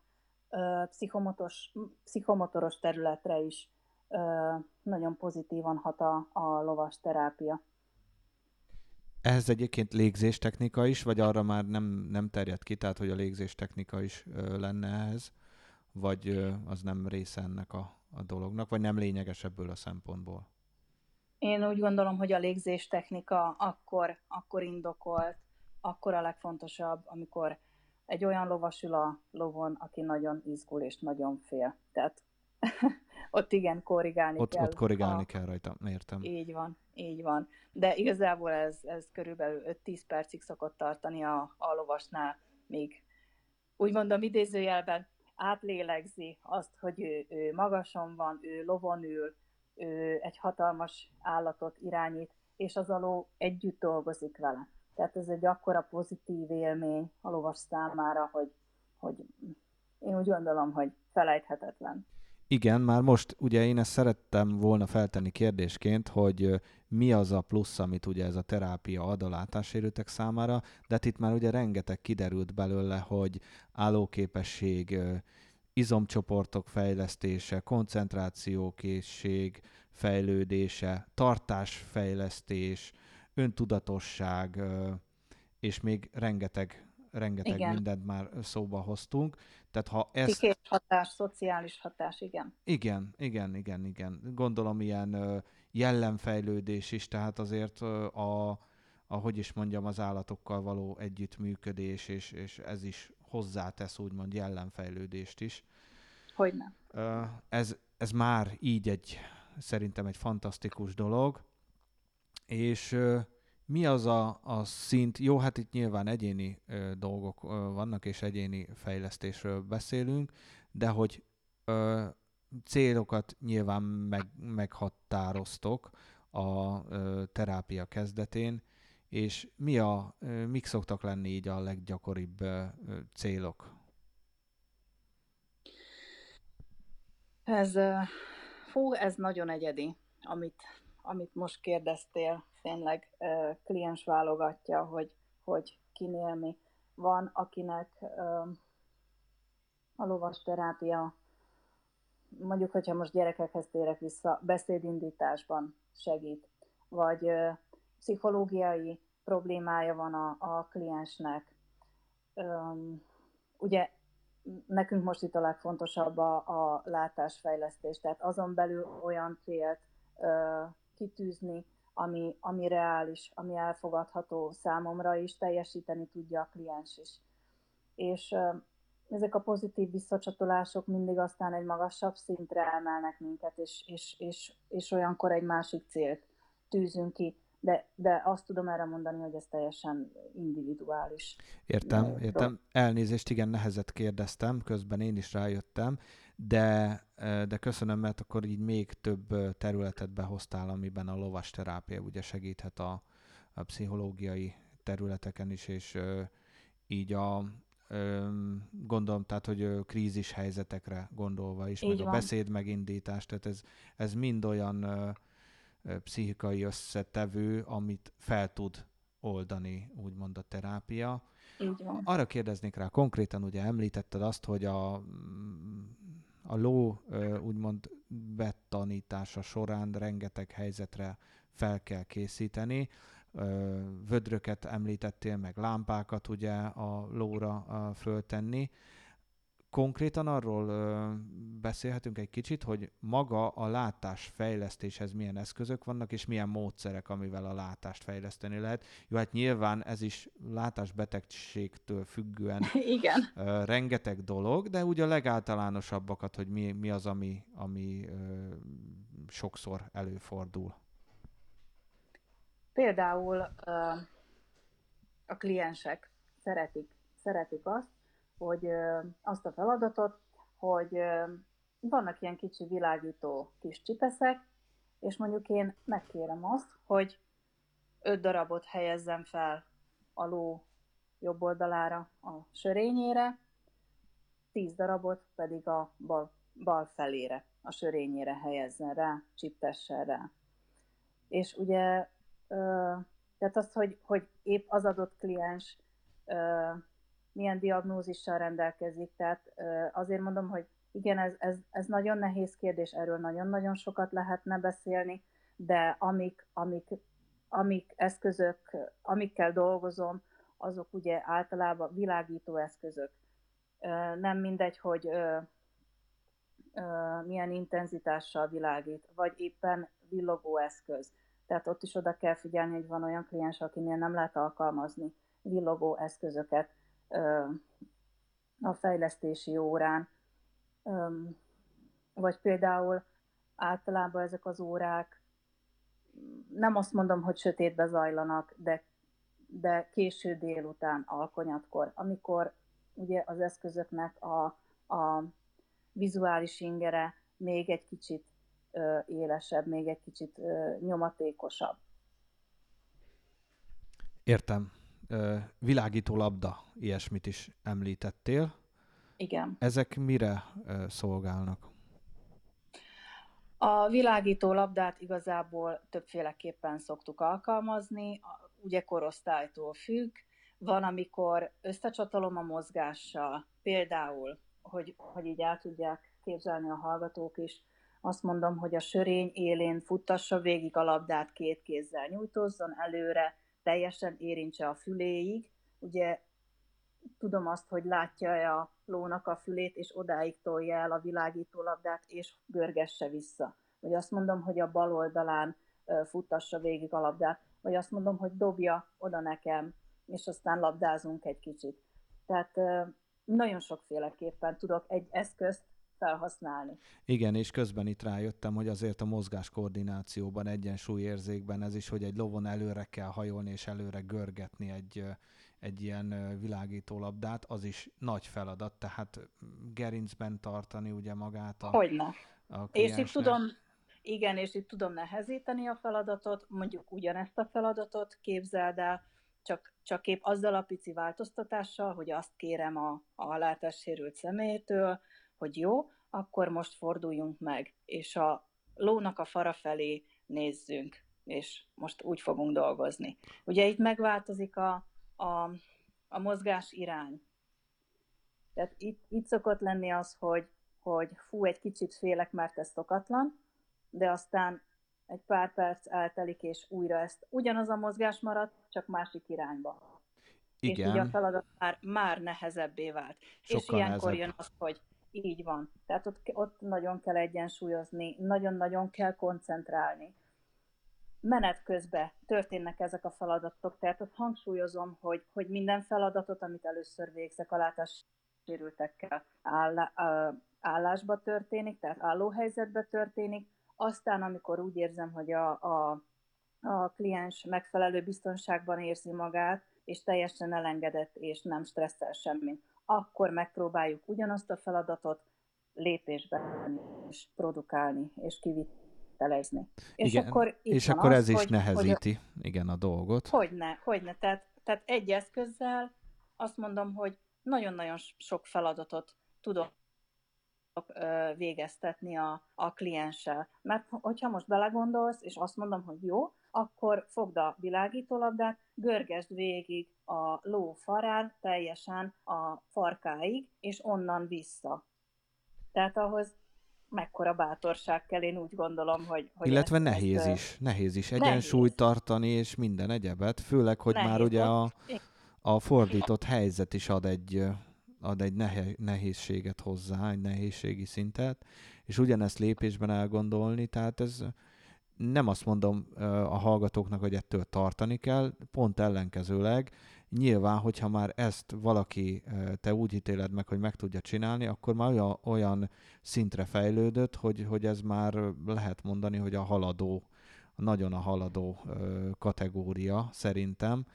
C: pszichomotos, pszichomotoros területre is nagyon pozitívan hat a, a lovas terápia.
B: Ehhez egyébként légzéstechnika is, vagy arra már nem, nem terjed ki, tehát hogy a légzéstechnika is lenne ehhez, vagy az nem része ennek a, a dolognak, vagy nem lényeges ebből a szempontból?
C: Én úgy gondolom, hogy a légzéstechnika akkor, akkor indokolt, akkor a legfontosabb, amikor egy olyan lovas ül a lovon, aki nagyon izgul és nagyon fél. Tehát ott igen, korrigálni
B: ott,
C: kell.
B: Ott korrigálni a... kell rajta, értem.
C: Így van, így van. De igazából ez, ez körülbelül 5-10 percig szokott tartani a, a lovasnál, még úgy mondom idézőjelben átlélegzi azt, hogy ő, ő magason van, ő lovon ül, ő egy hatalmas állatot irányít, és az aló együtt dolgozik vele. Tehát ez egy akkora pozitív élmény a lovas számára, hogy, hogy én úgy gondolom, hogy felejthetetlen.
B: Igen, már most ugye én ezt szerettem volna feltenni kérdésként, hogy mi az a plusz, amit ugye ez a terápia ad a látássérültek számára, de hát itt már ugye rengeteg kiderült belőle, hogy állóképesség, izomcsoportok fejlesztése, koncentrációkészség fejlődése, tartásfejlesztés, öntudatosság, és még rengeteg, rengeteg igen. mindent már szóba hoztunk.
C: Tehát ha ez... Kikés hatás, szociális hatás, igen.
B: Igen, igen, igen, igen. Gondolom ilyen jellemfejlődés is, tehát azért a, ahogy is mondjam, az állatokkal való együttműködés, és, és ez is hozzátesz úgymond jellemfejlődést is.
C: Hogyne.
B: Ez, ez már így egy, szerintem egy fantasztikus dolog, és mi az a, a szint, jó, hát itt nyilván egyéni ö, dolgok ö, vannak, és egyéni fejlesztésről beszélünk, de hogy ö, célokat nyilván meg, meghatároztok a ö, terápia kezdetén, és mi a, ö, mik szoktak lenni így a leggyakoribb ö, célok?
C: Ez, fú, ez nagyon egyedi, amit, amit most kérdeztél, tényleg kliens válogatja, hogy, hogy kinél mi. Van, akinek a lovas terápia, mondjuk, hogyha most gyerekekhez térek vissza, beszédindításban segít, vagy pszichológiai problémája van a, a kliensnek. Ugye nekünk most itt a legfontosabb a, a látásfejlesztés, tehát azon belül olyan célt kitűzni, ami, ami reális, ami elfogadható számomra, és teljesíteni tudja a kliens is. És ezek a pozitív visszacsatolások mindig aztán egy magasabb szintre emelnek minket, és, és, és, és olyankor egy másik célt tűzünk ki de, de azt tudom erre mondani, hogy ez teljesen individuális.
B: Értem, értem. Elnézést, igen, nehezet kérdeztem, közben én is rájöttem, de, de köszönöm, mert akkor így még több területet behoztál, amiben a lovas terápia ugye segíthet a, a pszichológiai területeken is, és így a, gondolom, tehát, hogy krízis helyzetekre gondolva is, Így meg van. a beszéd megindítás, tehát ez, ez mind olyan pszichikai összetevő, amit fel tud oldani, úgymond a terápia.
C: Így van.
B: Arra kérdeznék rá, konkrétan ugye említetted azt, hogy a, a ló úgymond betanítása során rengeteg helyzetre fel kell készíteni. Vödröket említettél, meg lámpákat ugye a lóra föltenni konkrétan arról ö, beszélhetünk egy kicsit, hogy maga a látásfejlesztéshez milyen eszközök vannak, és milyen módszerek, amivel a látást fejleszteni lehet. Jó, hát nyilván ez is látásbetegségtől függően
C: Igen.
B: ö, rengeteg dolog, de ugye a legáltalánosabbakat, hogy mi, mi az, ami, ami ö, sokszor előfordul.
C: Például ö, a kliensek szeretik, szeretik azt, hogy azt a feladatot, hogy vannak ilyen kicsi világító kis csipeszek, és mondjuk én megkérem azt, hogy öt darabot helyezzem fel a ló jobb oldalára a sörényére, tíz darabot pedig a bal, bal felére, a sörényére helyezzen rá, csiptessen rá. És ugye, tehát az, hogy, hogy épp az adott kliens milyen diagnózissal rendelkezik, tehát azért mondom, hogy igen, ez, ez, ez nagyon nehéz kérdés, erről nagyon-nagyon sokat lehetne beszélni, de amik, amik, amik eszközök, amikkel dolgozom, azok ugye általában világító eszközök. Nem mindegy, hogy milyen intenzitással világít, vagy éppen villogó eszköz. Tehát ott is oda kell figyelni, hogy van olyan kliens, akinél nem lehet alkalmazni villogó eszközöket a fejlesztési órán. Vagy például általában ezek az órák, nem azt mondom, hogy sötétbe zajlanak, de, de késő délután, alkonyatkor, amikor ugye az eszközöknek a, a vizuális ingere még egy kicsit ö, élesebb, még egy kicsit ö, nyomatékosabb.
B: Értem. Világító labda, ilyesmit is említettél.
C: Igen.
B: Ezek mire szolgálnak?
C: A világító labdát igazából többféleképpen szoktuk alkalmazni, ugye korosztálytól függ. Van, amikor összecsatolom a mozgással, például, hogy, hogy így el tudják képzelni a hallgatók is, azt mondom, hogy a sörény élén futtassa végig a labdát két kézzel, nyújtózzon előre, teljesen érintse a füléig. Ugye tudom azt, hogy látja-e a lónak a fülét, és odáig tolja el a világító labdát, és görgesse vissza. Vagy azt mondom, hogy a bal oldalán futtassa végig a labdát, vagy azt mondom, hogy dobja oda nekem, és aztán labdázunk egy kicsit. Tehát nagyon sokféleképpen tudok egy eszközt felhasználni.
B: Igen, és közben itt rájöttem, hogy azért a mozgás koordinációban, egyensúlyérzékben ez is, hogy egy lovon előre kell hajolni és előre görgetni egy, egy ilyen világító labdát, az is nagy feladat, tehát gerincben tartani ugye magát a
C: Hogyne. A és itt tudom, igen, és itt tudom nehezíteni a feladatot, mondjuk ugyanezt a feladatot képzeld el, csak, csak épp azzal a pici változtatással, hogy azt kérem a, a látássérült személytől, hogy jó, akkor most forduljunk meg, és a lónak a fara felé nézzünk, és most úgy fogunk dolgozni. Ugye itt megváltozik a, a, a mozgás irány. Tehát itt, itt szokott lenni az, hogy, hogy fú, egy kicsit félek, mert ez szokatlan, de aztán egy pár perc eltelik, és újra ezt ugyanaz a mozgás maradt, csak másik irányba. Igen. És így a feladat már, már nehezebbé vált. Sokkal és ilyenkor nehezebb. jön az, hogy így van. Tehát ott, ott nagyon kell egyensúlyozni, nagyon-nagyon kell koncentrálni. Menet közben történnek ezek a feladatok, tehát ott hangsúlyozom, hogy, hogy minden feladatot, amit először végzek a látássérültekkel áll, állásba történik, tehát állóhelyzetbe történik, aztán, amikor úgy érzem, hogy a, a, a kliens megfelelő biztonságban érzi magát, és teljesen elengedett, és nem stresszel semmit, akkor megpróbáljuk ugyanazt a feladatot lépésben is produkálni, és kivitelezni.
B: És Igen, akkor, és akkor az, ez is hogy, nehezíti, hogy, igen, a dolgot.
C: Hogyne, hogyne. Tehát, tehát egy eszközzel azt mondom, hogy nagyon-nagyon sok feladatot tudok végeztetni a, a klienssel. Mert hogyha most belegondolsz, és azt mondom, hogy jó, akkor fogd a világítólabdát, görgesd végig a ló farán teljesen a farkáig, és onnan vissza. Tehát ahhoz mekkora bátorság kell, én úgy gondolom, hogy... hogy
B: Illetve ezt, nehéz ezt, is, nehéz is egyensúlyt nehéz. tartani, és minden egyebet, főleg, hogy nehéz már ugye a, a fordított helyzet is ad egy ad egy nehézséget hozzá, egy nehézségi szintet, és ugyanezt lépésben elgondolni, tehát ez nem azt mondom a hallgatóknak, hogy ettől tartani kell, pont ellenkezőleg, nyilván, hogyha már ezt valaki, te úgy ítéled meg, hogy meg tudja csinálni, akkor már olyan, olyan szintre fejlődött, hogy, hogy ez már lehet mondani, hogy a haladó, nagyon a haladó kategória szerintem,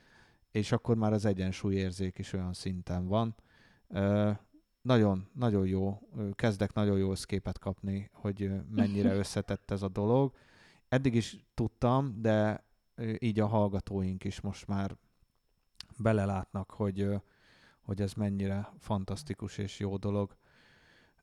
B: és akkor már az egyensúlyérzék is olyan szinten van. Nagyon, nagyon jó, kezdek nagyon jó összképet kapni, hogy mennyire összetett ez a dolog. Eddig is tudtam, de így a hallgatóink is most már belelátnak, hogy, hogy ez mennyire fantasztikus és jó dolog.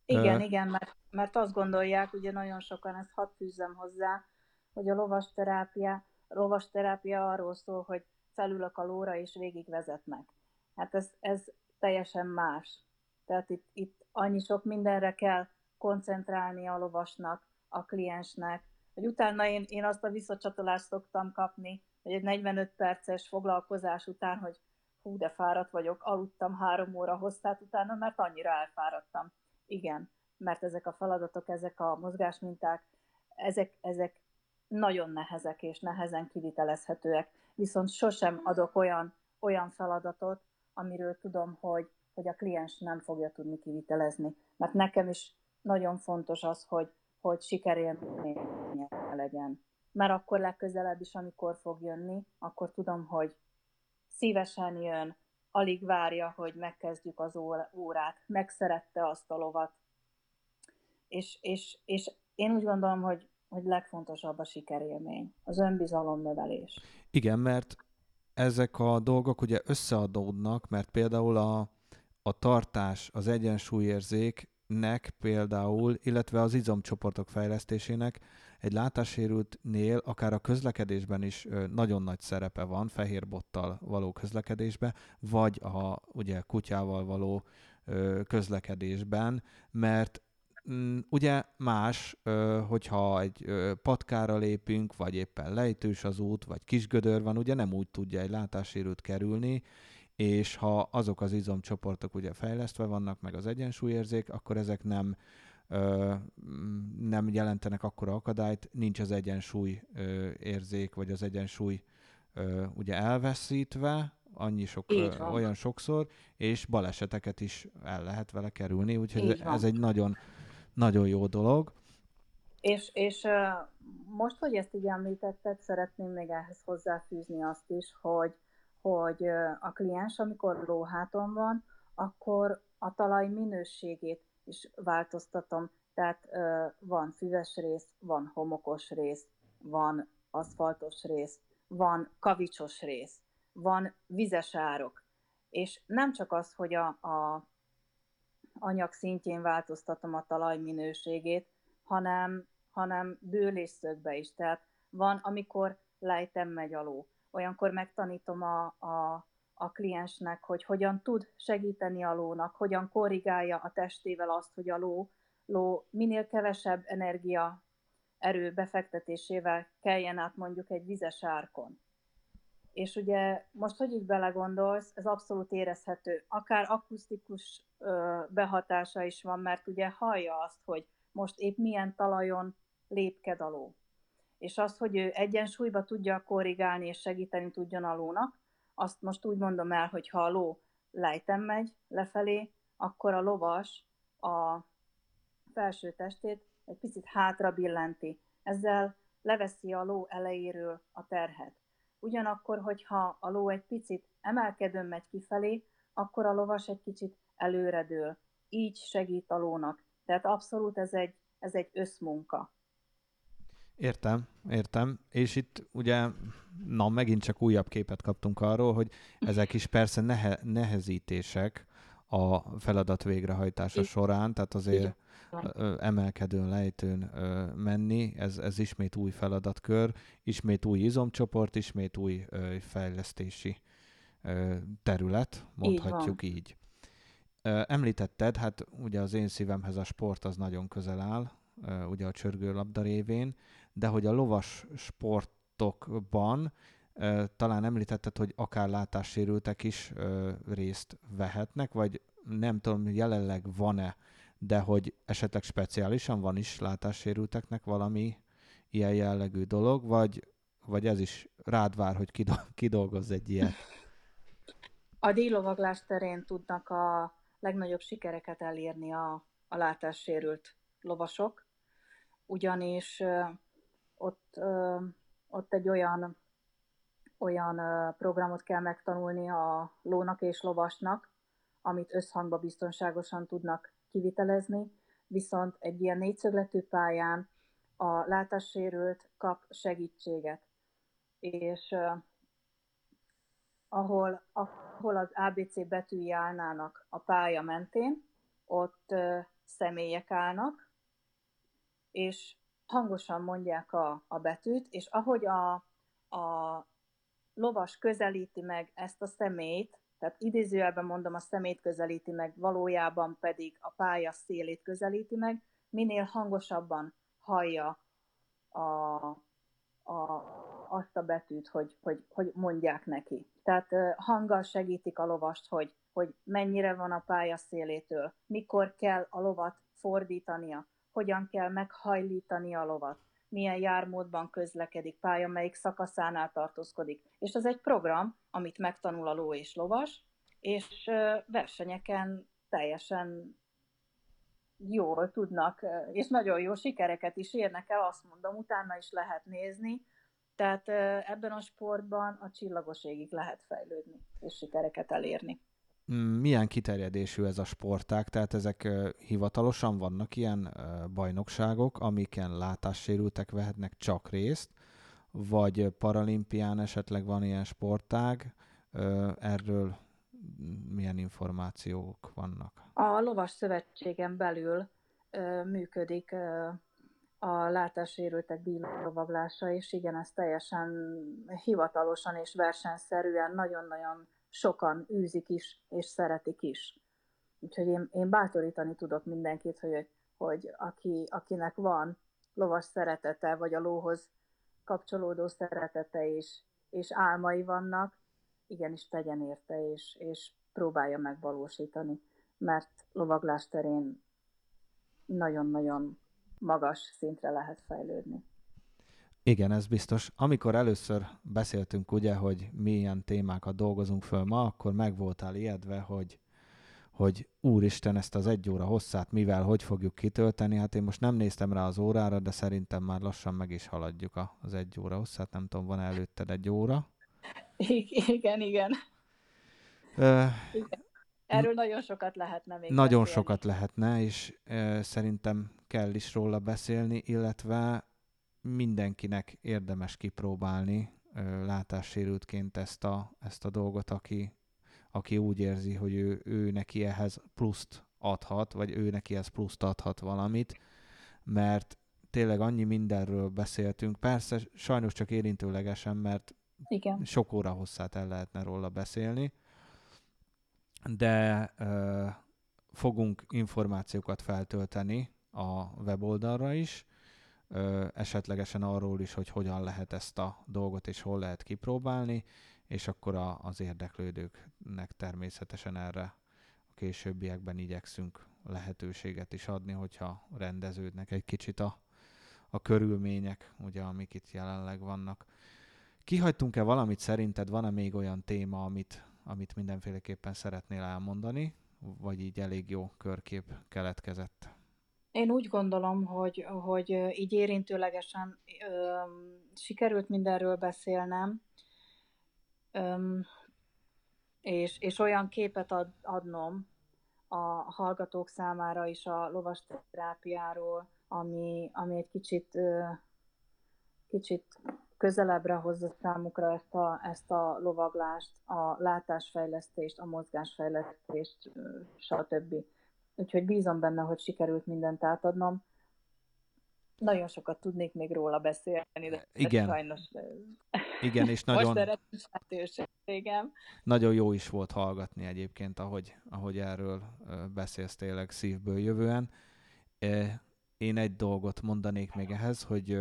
C: Igen, uh, igen, mert, mert azt gondolják, ugye nagyon sokan, ezt hadd fűzzem hozzá, hogy a lovas terápia, lovas terápia arról szól, hogy felülök a lóra és végigvezetnek. Hát ez, ez teljesen más. Tehát itt, itt annyi sok mindenre kell koncentrálni a lovasnak, a kliensnek, hogy utána én, én azt a visszacsatolást szoktam kapni, hogy egy 45 perces foglalkozás után, hogy hú, de fáradt vagyok, aludtam három óra hosszát utána, mert annyira elfáradtam. Igen, mert ezek a feladatok, ezek a mozgásminták, ezek, ezek nagyon nehezek és nehezen kivitelezhetőek, viszont sosem adok olyan, olyan feladatot, amiről tudom, hogy, hogy a kliens nem fogja tudni kivitelezni. Mert nekem is nagyon fontos az, hogy, hogy sikerélménye legyen. Mert akkor legközelebb is, amikor fog jönni, akkor tudom, hogy szívesen jön, alig várja, hogy megkezdjük az órát, megszerette azt a lovat. És, és, és én úgy gondolom, hogy, hogy legfontosabb a sikerélmény, az önbizalom növelés.
B: Igen, mert ezek a dolgok ugye összeadódnak, mert például a, a tartás, az egyensúlyérzéknek például, illetve az izomcsoportok fejlesztésének egy látássérültnél akár a közlekedésben is nagyon nagy szerepe van, fehér bottal való közlekedésben, vagy a ugye kutyával való közlekedésben, mert mm, ugye más, hogyha egy patkára lépünk, vagy éppen lejtős az út, vagy kisgödör van, ugye nem úgy tudja egy látássérült kerülni, és ha azok az izomcsoportok ugye fejlesztve vannak, meg az egyensúlyérzék, akkor ezek nem ö, nem jelentenek akkora akadályt, nincs az egyensúly ö, érzék, vagy az egyensúly ö, ugye elveszítve, annyi sok, ö, olyan sokszor, és baleseteket is el lehet vele kerülni, úgyhogy ez egy nagyon, nagyon jó dolog.
C: És, és most, hogy ezt így említetted, szeretném még ehhez hozzáfűzni azt is, hogy, hogy a kliens, amikor lóháton van, akkor a talaj minőségét is változtatom. Tehát van füves rész, van homokos rész, van aszfaltos rész, van kavicsos rész, van vizes árok. És nem csak az, hogy a, a anyag szintjén változtatom a talaj minőségét, hanem, hanem bőlésszögbe is. Tehát van, amikor lejtem megy aló. Olyankor megtanítom a, a a kliensnek, hogy hogyan tud segíteni a lónak, hogyan korrigálja a testével azt, hogy a ló, ló minél kevesebb energia erő befektetésével keljen át mondjuk egy vizes árkon. És ugye most, hogy így belegondolsz, ez abszolút érezhető. Akár akusztikus ö, behatása is van, mert ugye hallja azt, hogy most épp milyen talajon lépked a ló. És az, hogy ő egyensúlyba tudja korrigálni és segíteni tudjon a lónak, azt most úgy mondom el, hogy ha a ló lejten megy lefelé, akkor a lovas a felső testét egy picit hátra billenti. Ezzel leveszi a ló elejéről a terhet. Ugyanakkor, hogyha a ló egy picit emelkedőn megy kifelé, akkor a lovas egy kicsit előredől. Így segít a lónak. Tehát abszolút ez egy, ez egy összmunka.
B: Értem, értem. És itt ugye, na megint csak újabb képet kaptunk arról, hogy ezek is persze nehe, nehezítések a feladat végrehajtása során, tehát azért emelkedőn, lejtőn menni, ez, ez ismét új feladatkör, ismét új izomcsoport, ismét új fejlesztési terület, mondhatjuk így. így. Említetted, hát ugye az én szívemhez a sport az nagyon közel áll, ugye a csörgőlabda révén, de hogy a lovas sportokban talán említetted, hogy akár látássérültek is részt vehetnek, vagy nem tudom, jelenleg van-e, de hogy esetleg speciálisan van is látássérülteknek valami ilyen jellegű dolog, vagy, vagy ez is rád vár, hogy kidolgozz egy ilyet?
C: A díjlovaglás terén tudnak a legnagyobb sikereket elérni a, a látássérült lovasok, ugyanis ott, ott egy olyan, olyan programot kell megtanulni a lónak és lovasnak, amit összhangba biztonságosan tudnak kivitelezni, viszont egy ilyen négyszögletű pályán a látássérült kap segítséget. És uh, ahol, ahol az ABC betűi állnának a pálya mentén, ott uh, személyek állnak, és hangosan mondják a, a betűt, és ahogy a, a lovas közelíti meg ezt a szemét, tehát idézőjelben mondom, a szemét közelíti meg, valójában pedig a pálya szélét közelíti meg, minél hangosabban hallja a, a, azt a betűt, hogy, hogy, hogy mondják neki. Tehát hanggal segítik a lovast, hogy, hogy mennyire van a pálya szélétől, mikor kell a lovat fordítania, hogyan kell meghajlítani a lovat, milyen jármódban közlekedik, pálya melyik szakaszánál tartózkodik. És ez egy program, amit megtanul a ló és lovas, és versenyeken teljesen jól tudnak, és nagyon jó sikereket is érnek el, azt mondom, utána is lehet nézni, tehát ebben a sportban a csillagoségig lehet fejlődni, és sikereket elérni.
B: Milyen kiterjedésű ez a sportág? Tehát ezek hivatalosan vannak ilyen bajnokságok, amiken látássérültek vehetnek csak részt, vagy paralimpián esetleg van ilyen sportág, erről milyen információk vannak?
C: A Lovas Szövetségen belül működik a látássérültek bílovaglása, és igen, ez teljesen hivatalosan és versenyszerűen nagyon-nagyon sokan űzik is, és szeretik is. Úgyhogy én, én bátorítani tudok mindenkit, hogy, hogy aki, akinek van lovas szeretete, vagy a lóhoz kapcsolódó szeretete és, és álmai vannak, igenis tegyen érte, és, és próbálja megvalósítani, mert lovaglás terén nagyon-nagyon magas szintre lehet fejlődni.
B: Igen, ez biztos. Amikor először beszéltünk ugye, hogy milyen témákat dolgozunk föl ma, akkor meg voltál ijedve, hogy, hogy úristen, ezt az egy óra hosszát mivel, hogy fogjuk kitölteni. Hát én most nem néztem rá az órára, de szerintem már lassan meg is haladjuk az egy óra hosszát. Nem tudom, van előtted egy óra?
C: Igen, igen. Uh, igen. Erről nagyon sokat lehetne még
B: Nagyon beszélni. sokat lehetne, és uh, szerintem kell is róla beszélni, illetve mindenkinek érdemes kipróbálni látássérültként ezt a, ezt a dolgot, aki, aki úgy érzi, hogy ő, ő neki ehhez pluszt adhat, vagy ő neki ez pluszt adhat valamit, mert tényleg annyi mindenről beszéltünk. Persze sajnos csak érintőlegesen, mert
C: igen.
B: Sok óra hosszát el lehetne róla beszélni, de ö, fogunk információkat feltölteni a weboldalra is, esetlegesen arról is, hogy hogyan lehet ezt a dolgot és hol lehet kipróbálni, és akkor a, az érdeklődőknek természetesen erre a későbbiekben igyekszünk lehetőséget is adni, hogyha rendeződnek egy kicsit a, a körülmények, ugye, amik itt jelenleg vannak. Kihagytunk-e valamit szerinted? Van-e még olyan téma, amit, amit mindenféleképpen szeretnél elmondani, vagy így elég jó körkép keletkezett?
C: Én úgy gondolom, hogy, hogy így érintőlegesen ö, sikerült mindenről beszélnem, ö, és, és olyan képet ad, adnom a hallgatók számára is a lovasterápiáról, ami, ami egy kicsit, ö, kicsit közelebbre hozza számukra ezt a, ezt a lovaglást, a látásfejlesztést, a mozgásfejlesztést, stb. Úgyhogy bízom benne, hogy sikerült mindent átadnom. Nagyon sokat tudnék még róla beszélni, de
B: Igen.
C: sajnos
B: Igen, és nagyon,
C: lehetőségem.
B: Nagyon jó is volt hallgatni egyébként, ahogy, ahogy erről beszélsz tényleg szívből jövően. Én egy dolgot mondanék még ehhez, hogy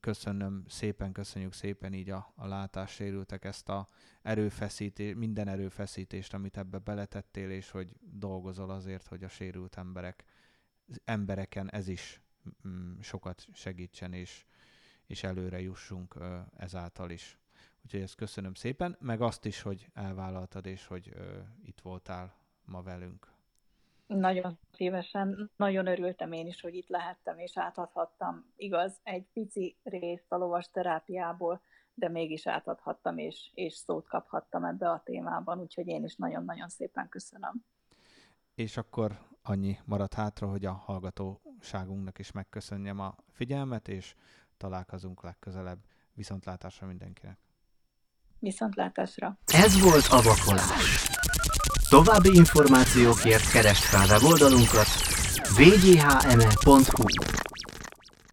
B: köszönöm szépen, köszönjük szépen így a, a látássérültek ezt a erőfeszítés, minden erőfeszítést, amit ebbe beletettél, és hogy dolgozol azért, hogy a sérült emberek, embereken ez is mm, sokat segítsen, és, és előre jussunk ezáltal is. Úgyhogy ezt köszönöm szépen, meg azt is, hogy elvállaltad, és hogy itt voltál ma velünk.
C: Nagyon szívesen, nagyon örültem én is, hogy itt lehettem és átadhattam. Igaz, egy pici részt a lovas terápiából, de mégis átadhattam és, és szót kaphattam ebbe a témában, úgyhogy én is nagyon-nagyon szépen köszönöm.
B: És akkor annyi maradt hátra, hogy a hallgatóságunknak is megköszönjem a figyelmet, és találkozunk legközelebb. Viszontlátásra mindenkinek!
C: Viszontlátásra!
A: Ez volt a vakolás! További információkért keresd fel weboldalunkat wghme.hu